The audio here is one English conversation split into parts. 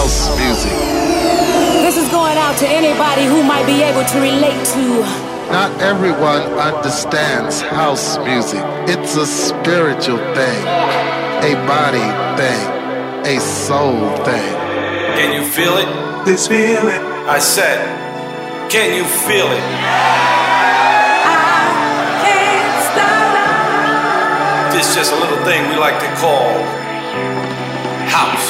house music. This is going out to anybody who might be able to relate to. Not everyone understands house music. It's a spiritual thing, a body thing, a soul thing. Can you feel it? This feeling. I said, can you feel it? This just a little thing we like to call house.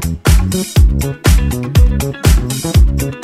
Thank you.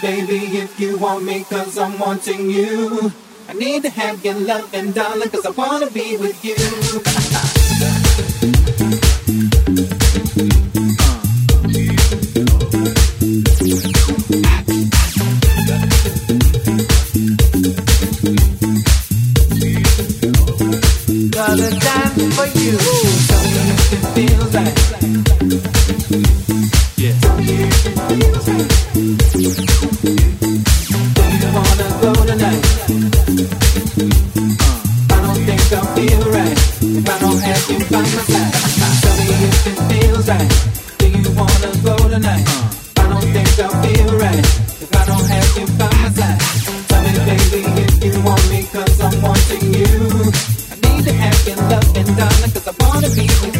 Baby, if you want me, cause I'm wanting you. I need to have your love and darling, cause I wanna be with you. darling, cause I wanna be with you.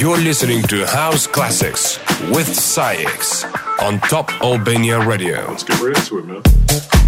You're listening to House Classics with SAIX on Top Albania Radio. Let's get right into it, man.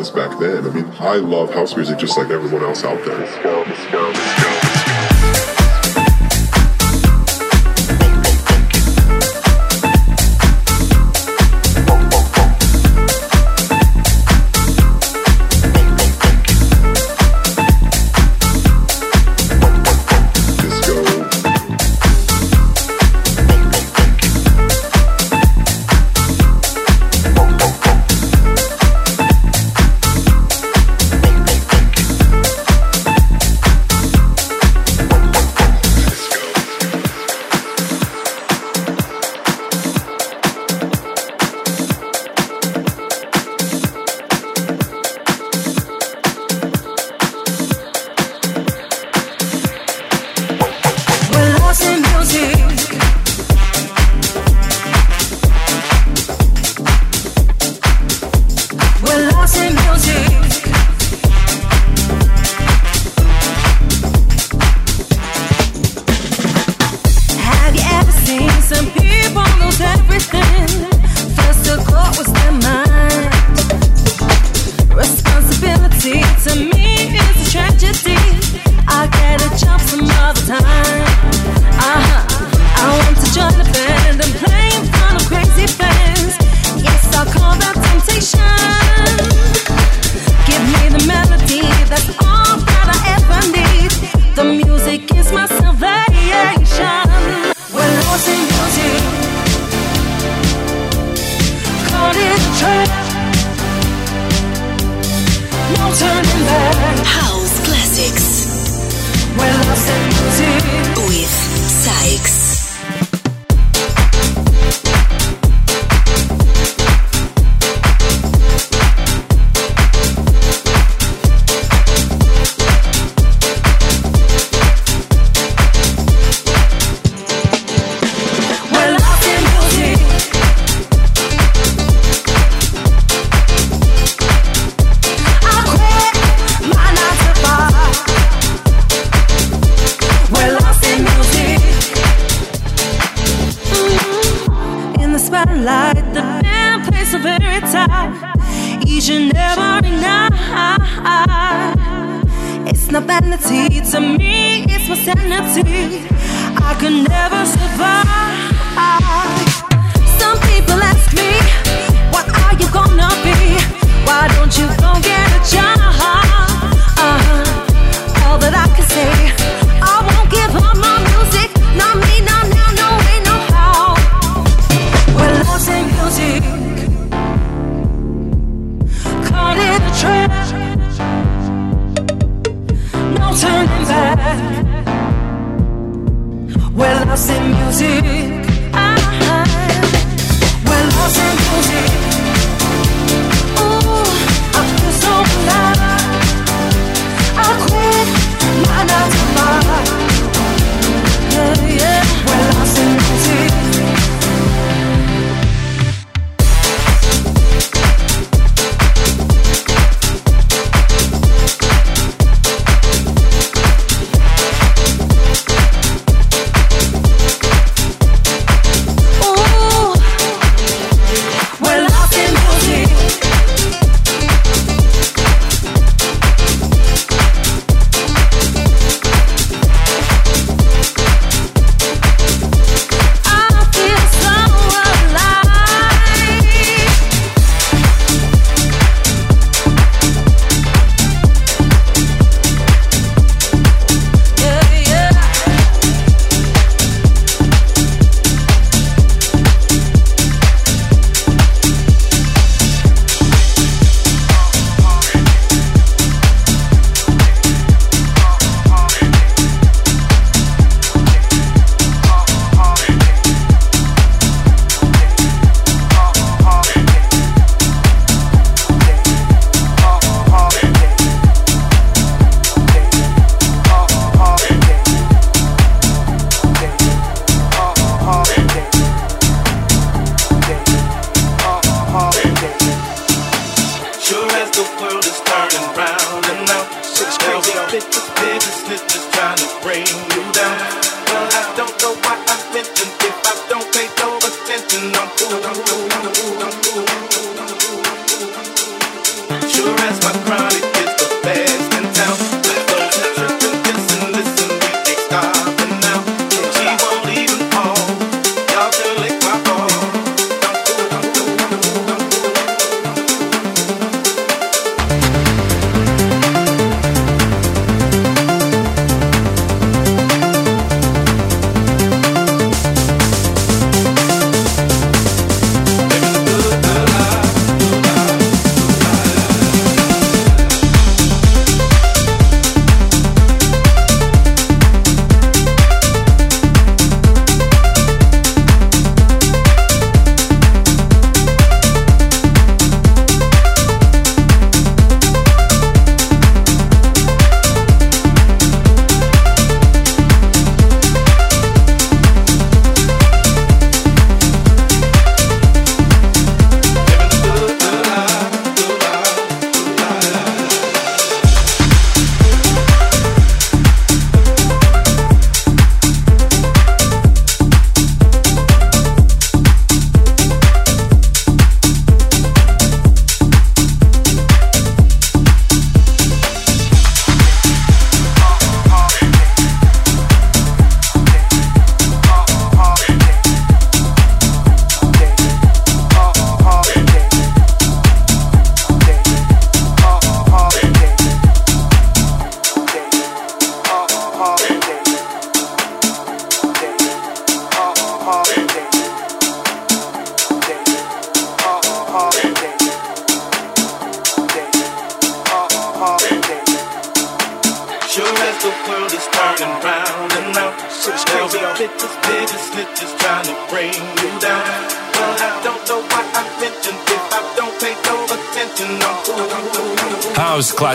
Was back then. I mean, I love house music just like everyone else out there. Disco, disco, disco.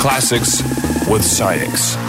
classics with SAIX.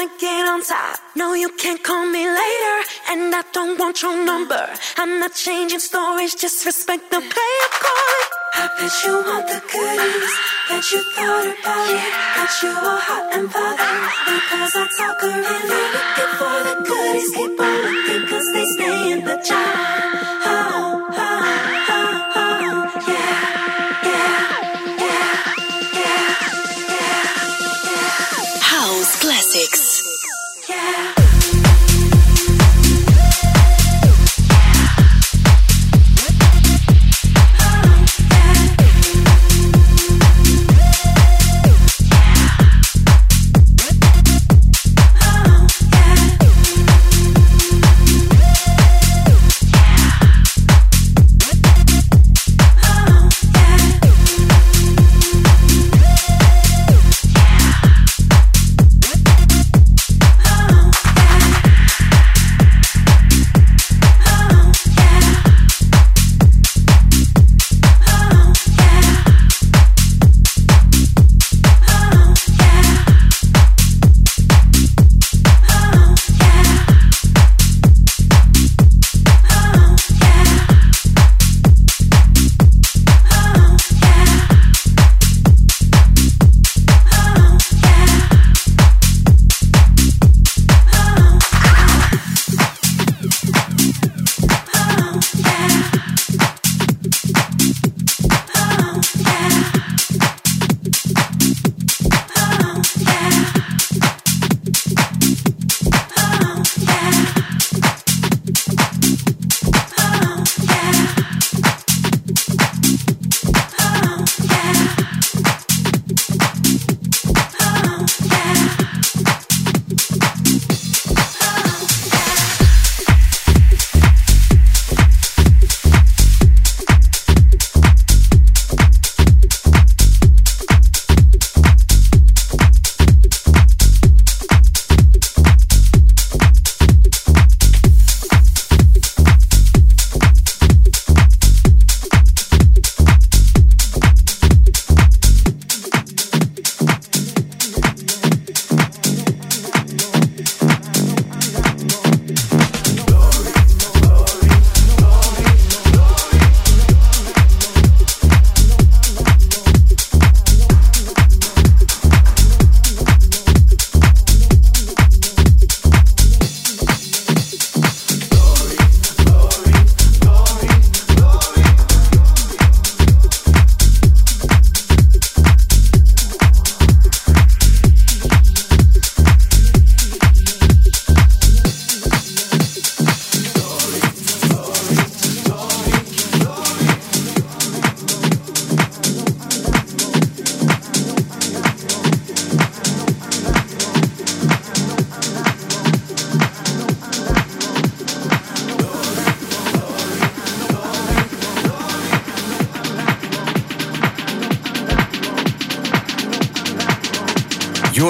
To get on top. No, you can't call me later, and I don't want your number. I'm not changing stories, just respect the play of calling. I bet you want the goodies, bet you thought about it, bet you are hot and bothered because I talk around you. Looking for the goodies, keep on looking cause they stay in the jar.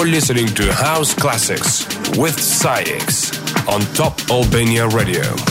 You're listening to House Classics with SAIX on Top Albania Radio.